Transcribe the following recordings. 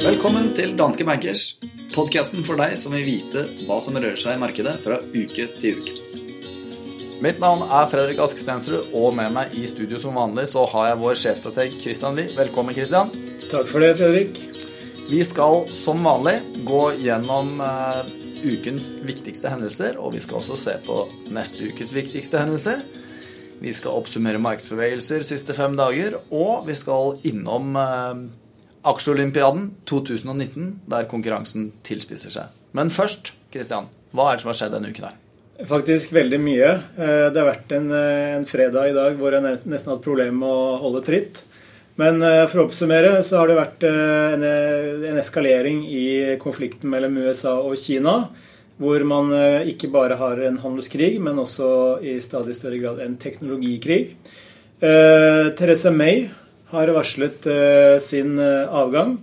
Velkommen til Danske Bankers, podkasten for deg som vil vite hva som rører seg i markedet fra uke til uke. Mitt navn er Fredrik Ask Stensrud, og med meg i studio som vanlig så har jeg vår sjefstrateg Christian Lie. Velkommen, Christian. Takk for det, Fredrik. Vi skal som vanlig gå gjennom uh, ukens viktigste hendelser, og vi skal også se på neste ukes viktigste hendelser. Vi skal oppsummere markedsbevegelser siste fem dager, og vi skal innom eh, Aksjeolympiaden 2019, der konkurransen tilspisser seg. Men først, Kristian, hva er det som har skjedd denne uken her? Faktisk veldig mye. Eh, det har vært en, eh, en fredag i dag hvor jeg nesten har hatt problemer med å holde tritt. Men eh, for å oppsummere så har det vært en, en eskalering i konflikten mellom USA og Kina. Hvor man ikke bare har en handelskrig, men også i stadig større grad en teknologikrig. Therese May har varslet eh, sin avgang.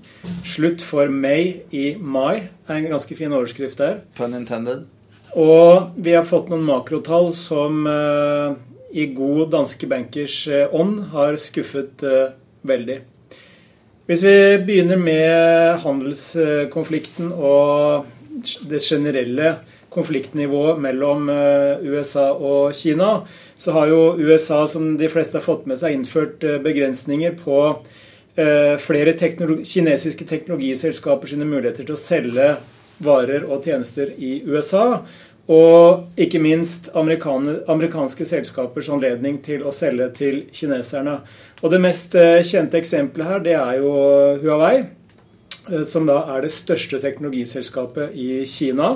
Slutt for May i mai. Er en ganske fin overskrift der. Pun intended. Og vi har fått noen makrotall som eh, i god danske bankers ånd har skuffet veldig. Hvis vi begynner med handelskonflikten og det generelle konfliktnivået mellom USA og Kina, så har jo USA, som de fleste har fått med seg, innført eh, begrensninger på eh, flere teknologi kinesiske teknologiselskaper sine muligheter til å selge varer og tjenester i USA. Og ikke minst amerikanske selskapers anledning til å selge til kineserne. Og Det mest eh, kjente eksempelet her, det er jo Huawei, som da er det største teknologiselskapet i Kina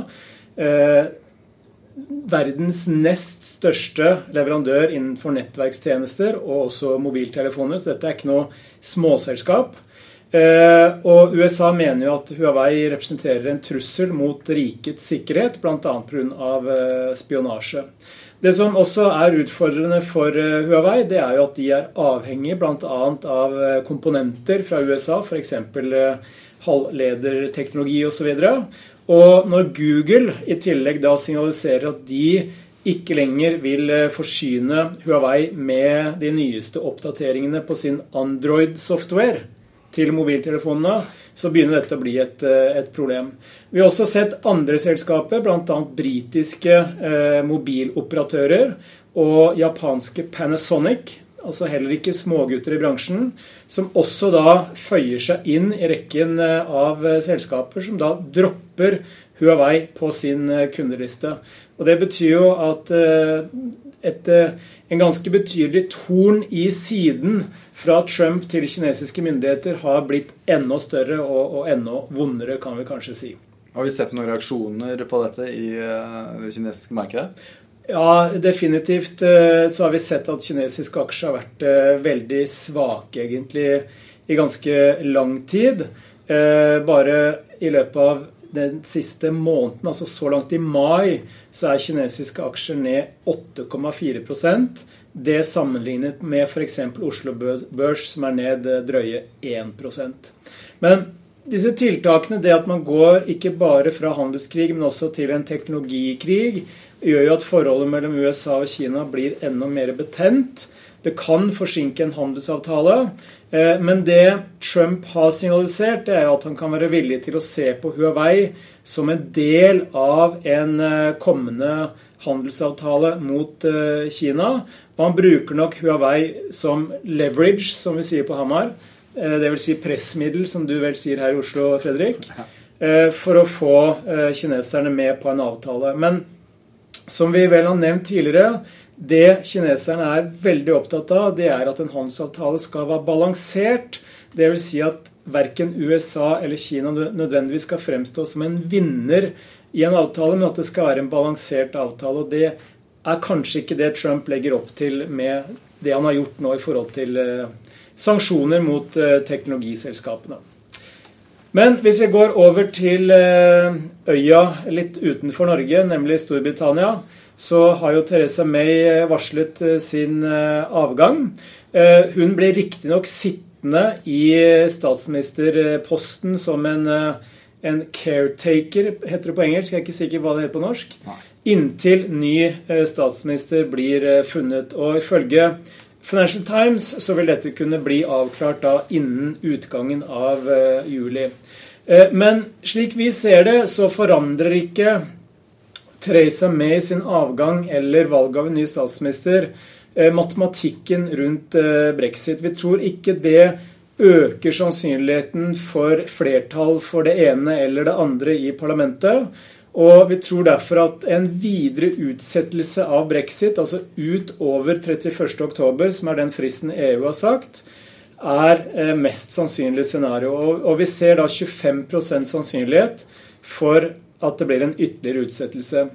verdens nest største leverandør innenfor nettverkstjenester og også mobiltelefoner, så dette er ikke noe småselskap. Eh, og USA mener jo at Huawei representerer en trussel mot rikets sikkerhet, bl.a. pga. Eh, spionasje. Det som også er utfordrende for eh, Huawei, det er jo at de er avhengig bl.a. av komponenter fra USA, f.eks. halvlederteknologi osv. Og når Google i tillegg da signaliserer at de ikke lenger vil eh, forsyne Huawei med de nyeste oppdateringene på sin Android-software til mobiltelefonene, så begynner dette å bli et, eh, et problem. Vi har også sett andre selskaper, bl.a. britiske eh, mobiloperatører og japanske Panasonic, altså heller ikke smågutter i bransjen, som også da føyer seg inn i rekken eh, av eh, selskaper som da dropper Huawei på sin eh, kundeliste. Og Det betyr jo at et, en ganske betydelig torn i siden fra Trump til kinesiske myndigheter har blitt enda større og, og enda vondere, kan vi kanskje si. Har vi sett noen reaksjoner på dette i det kinesiske markedet? Ja, definitivt eh, så har vi sett at kinesiske aksjer har vært eh, veldig svake, egentlig, i ganske lang tid. Eh, bare i løpet av den siste måneden, altså så langt i mai, så er kinesiske aksjer ned 8,4% Det sammenlignet med f.eks. Oslo Børs, som er ned drøye 1% Men disse tiltakene, det at man går ikke bare fra handelskrig, men også til en teknologikrig, gjør jo at forholdet mellom USA og Kina blir enda mer betent. Det kan forsinke en handelsavtale. Eh, men det Trump har signalisert, det er at han kan være villig til å se på Huawei som en del av en eh, kommende handelsavtale mot eh, Kina. Og han bruker nok Huawei som leverage, som vi sier på Hamar. Dvs. Si pressmiddel, som du vel sier her i Oslo, Fredrik. For å få kineserne med på en avtale. Men som vi vel har nevnt tidligere, det kineserne er veldig opptatt av, det er at en handelsavtale skal være balansert. Dvs. Si at verken USA eller Kina nødvendigvis skal fremstå som en vinner i en avtale, men at det skal være en balansert avtale. Og det er kanskje ikke det Trump legger opp til med det han har gjort nå i forhold til eh, sanksjoner mot eh, teknologiselskapene. Men hvis vi går over til eh, øya litt utenfor Norge, nemlig Storbritannia, så har jo Theresa May eh, varslet eh, sin avgang. Hun ble riktignok sittende i statsministerposten som en, en, caretaker, heter det på engelsk. Jeg er ikke sikker hva det heter på norsk. inntil ny statsminister blir funnet. Og ifølge Financial Times så vil dette kunne bli avklart da innen utgangen av juli. Men slik vi ser det, så forandrer ikke Theresa May sin avgang eller valg av en ny statsminister matematikken rundt brexit. Vi tror ikke det øker sannsynligheten for flertall for det ene eller det andre i parlamentet. Og vi tror derfor at en videre utsettelse av brexit, altså utover 31.10, som er den fristen EU har sagt, er eh, mest sannsynlig scenario. Og vi ser da 25% sannsynlighet for at det blir en ytterligere utsettelse.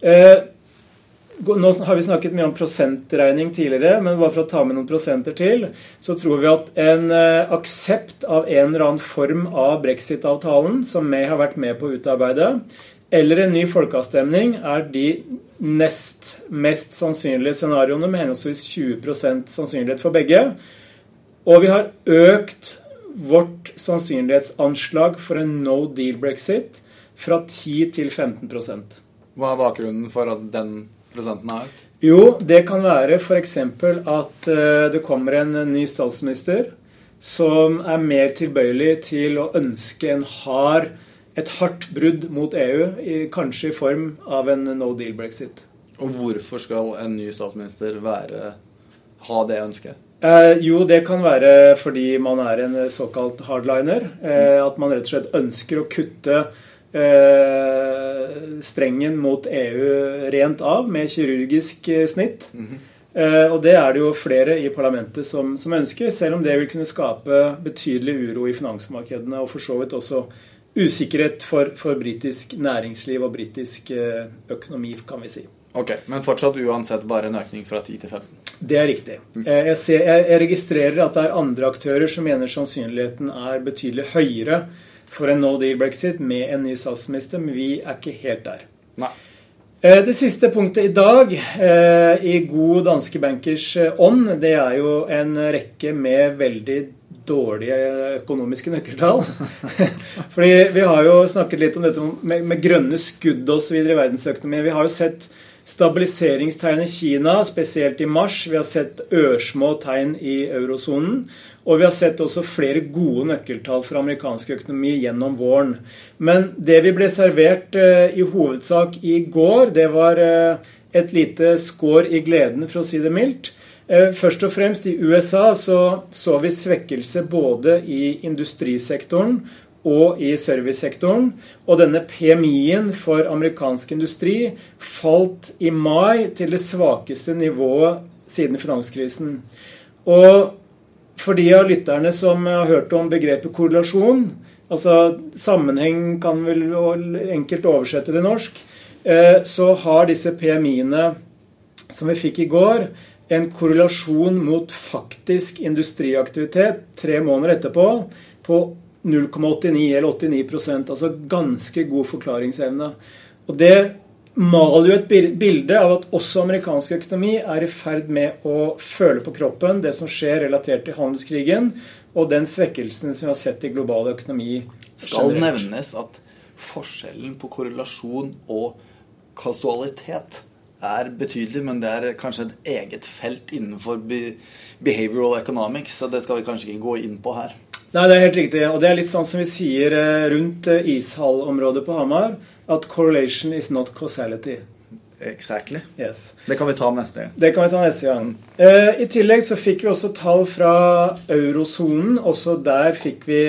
Eh, nå har vi snakket mye om prosentregning tidligere, men bare for å ta med noen prosenter til, så tror vi at en eh, aksept av en eller annen form av brexit-avtalen, som May har vært med på å utarbeide, eller en ny folkeavstemning, er de nest mest sannsynlige scenarioene, med henholdsvis 20% sannsynlighet for begge. Og vi har økt vårt sannsynlighetsanslag for en no deal brexit fra 10 til 15% Hva er bakgrunnen for at den prosenten har økt? Jo, det kan være f.eks. at uh, det kommer en ny statsminister som er mer tilbøyelig til å ønske en hard, et hardt brudd mot EU, kanskje i form av en no deal brexit. Og hvorfor skal en ny statsminister være, ha det ønsket? Eh, jo, det kan være fordi man er en såkalt hardliner. Eh, at man rett og slett ønsker å kutte Eh, strengen mot EU rent av med kirurgisk eh, snitt. Mm -hmm. og det er det jo flere i parlamentet som, som, ønsker, selv om det vil kunne skape betydelig uro i finansmarkedene og for så vidt også usikkerhet for, for britisk næringsliv og britisk økonomi, kan vi si. Ok, Men fortsatt uansett bare en økning fra 10 til 15? Det er riktig. Mm. Jeg, ser, jeg registrerer at det er andre aktører som mener sannsynligheten er betydelig høyere for en no deal brexit med en ny statsminister, men vi er ikke helt der. Nei. Eh, det siste punktet i dag, eh, i god danske bankers eh, ånd, det er jo en rekke med veldig dårlige økonomiske nøkkeltall. Fordi vi har jo snakket litt om dette med, med grønne skudd osv. i verdensøkonomien. Vi har jo sett stabiliseringstegn i Kina, spesielt i mars. Vi har sett ørsmå tegn i eurosonen. Og vi har sett også flere gode nøkkeltall for amerikansk økonomi gjennom våren. Men det vi ble servert eh, i hovedsak i går, det var eh, et lite skår i gleden, for å si det mildt. Eh, først og fremst i USA så, så vi svekkelse både i industrisektoren og i servicesektoren. Og denne PMI-en for amerikansk industri falt i mai til det svakeste nivået siden finanskrisen. Og for de av lytterne som har hørt om begrepet korrelasjon, altså sammenheng kan vel enkelt oversette det norsk, eh, så har disse PMI-ene som vi fikk i går, en korrelasjon mot faktisk industriaktivitet tre måneder etterpå på 0,89 eller 89% altså ganske god forklaringsevne. Og det maler jo et bilde av at også amerikansk økonomi er i ferd med å føle på kroppen det som skjer relatert til handelskrigen, og den svekkelsen som vi har sett i global økonomi. Skal nevnes at forskjellen på korrelasjon og kasualitet er betydelig, men det er kanskje et eget felt innenfor behavioral economics, så det skal vi kanskje ikke gå inn på her. Nei, det er helt riktig. Og det er litt sånn som vi sier eh, rundt eh, ishallområdet på Hamar at correlation is not causality. Exactly. Yes. Det kan vi ta neste gang. Det kan vi ta neste gang. Eh, I tillegg så fikk vi også tall fra eurosonen. Også der fikk vi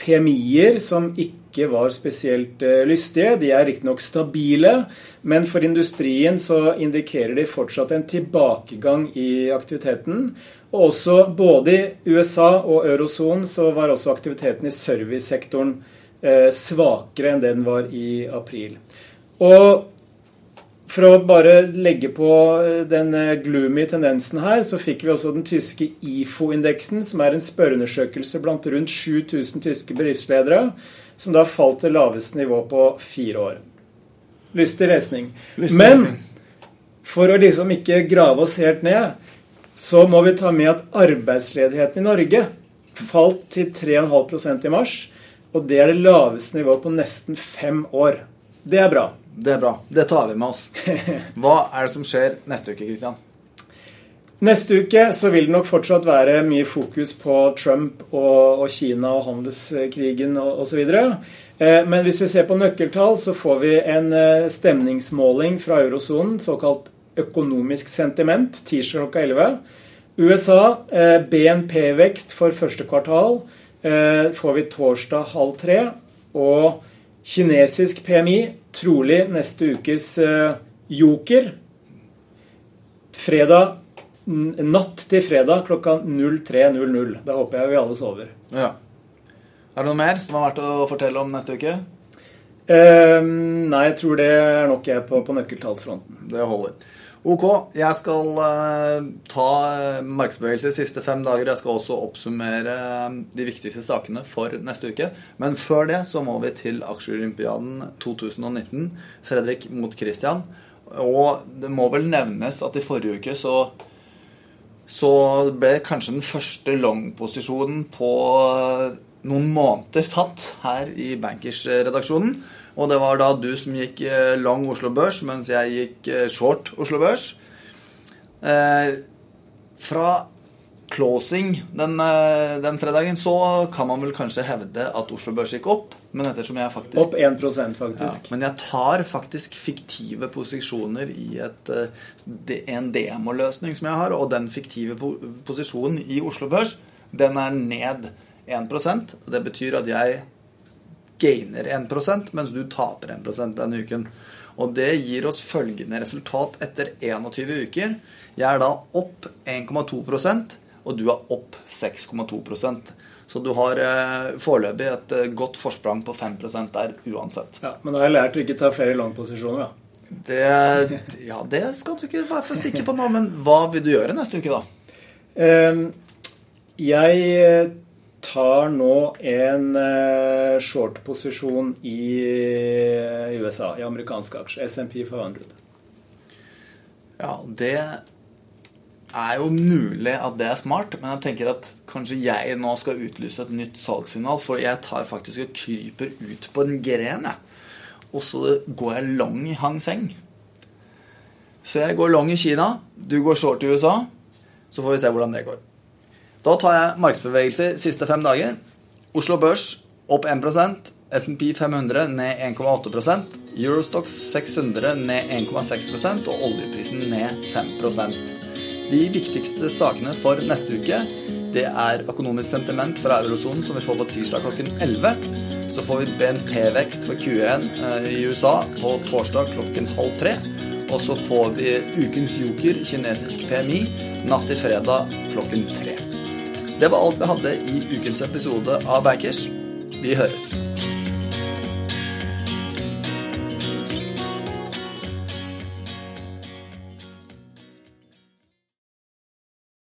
PMI-er som ikke var spesielt eh, lystige. De er riktignok stabile, men for industrien så indikerer de fortsatt en tilbakegang i aktiviteten. Og også både i USA og eurosonen så var også aktiviteten i servicesektoren Eh, svakere enn det den var i april. Og for å bare legge på eh, den eh, gloomy tendensen her, så fikk vi også den tyske IFO-indeksen, som er en spørreundersøkelse blant rundt 7000 tyske bedriftsledere, som da falt til laveste nivå på fire år. Lystig lesning. Men for å liksom ikke grave oss helt ned, så må vi ta med at arbeidsledigheten i Norge falt til 3,5% i mars. Og det er det laveste nivået på nesten fem år. Det er bra. Det er bra. Det tar vi med oss. Hva er det som skjer neste uke, Kristian? Neste uke så vil det nok fortsatt være mye fokus på Trump og, og Kina og handelskrigen og osv. Eh, men hvis vi ser på nøkkeltall, så får vi en eh, stemningsmåling fra eurosonen, såkalt økonomisk sentiment, tirsdag klokka 11. USA, eh, BNP-vekst for første kvartal får vi torsdag halv tre. Og kinesisk PMI, trolig neste ukes joker. Fredag natt til fredag klokka 03.00. Da håper jeg vi alle sover. Ja. Er det noe mer som har vært å fortelle om neste uke? Uh, nei, jeg tror det er nok jeg på, på nøkkeltallsfronten. Det holder. Ok, jeg skal uh, ta uh, markedsbevegelse de siste fem dager. Jeg skal også oppsummere uh, de viktigste sakene for neste uke. Men før det så må vi til Aksjeolympiaden 2019. Fredrik mot Christian. Og det må vel nevnes at i forrige uke så så ble kanskje den første long-posisjonen på noen måneder tatt her i Bankers-redaksjonen. Og det var da du som gikk lang Oslo Børs, mens jeg gikk eh, short Oslo Børs. Eh, fra closing den, eh, den, fredagen så kan man vel kanskje hevde at Oslo Børs gikk opp. Men ettersom jeg faktisk Opp 1 faktisk. Ja, men jeg tar faktisk fiktive posisjoner i et, en demoløsning som jeg har. Og den fiktive posisjonen i Oslo Børs, den er ned 1% Det betyr at jeg gainer 1% mens du taper 1% denne uken. Og det gir oss følgende resultat etter 21 uker. Jeg er da opp 1,2% og du er opp 6,2% Så du har eh, foreløpig et eh, godt forsprang på 5 der uansett. Ja, Men da har jeg lært å ikke ta flere langposisjoner, da. Det, ja, det skal du ikke være for sikker på nå. Men hva vil du gjøre neste uke, da? Eh, jeg tar nå en uh, short-posisjon i uh, USA, i amerikanske aksjer. SMP 500. Ja, det er jo mulig at det er smart, men jeg tenker at kanskje jeg nå skal utlyse et nytt salgssignal, for jeg tar faktisk og kryper ut på en gren, jeg. Og så går jeg lang i Hang Seng. Så jeg går lang i Kina, du går short i USA. Så får vi se hvordan det går. Da tar jeg markedsbevegelse siste fem dager. Oslo Børs opp 1% SMP 500 ned 1,8 Eurostox 600 ned 1,6% og oljeprisen ned 5% De viktigste sakene for neste uke det er økonomisk sentiment fra eurosonen, som vi får på tirsdag klokken 11. Så får vi BNP-vekst for Q1 eh, i USA på torsdag klokken halv tre. Og så får vi ukens joker, kinesisk PMI, natt til fredag klokken tre. Det var alt vi hadde i ukens episode av Bankers. Vi høres.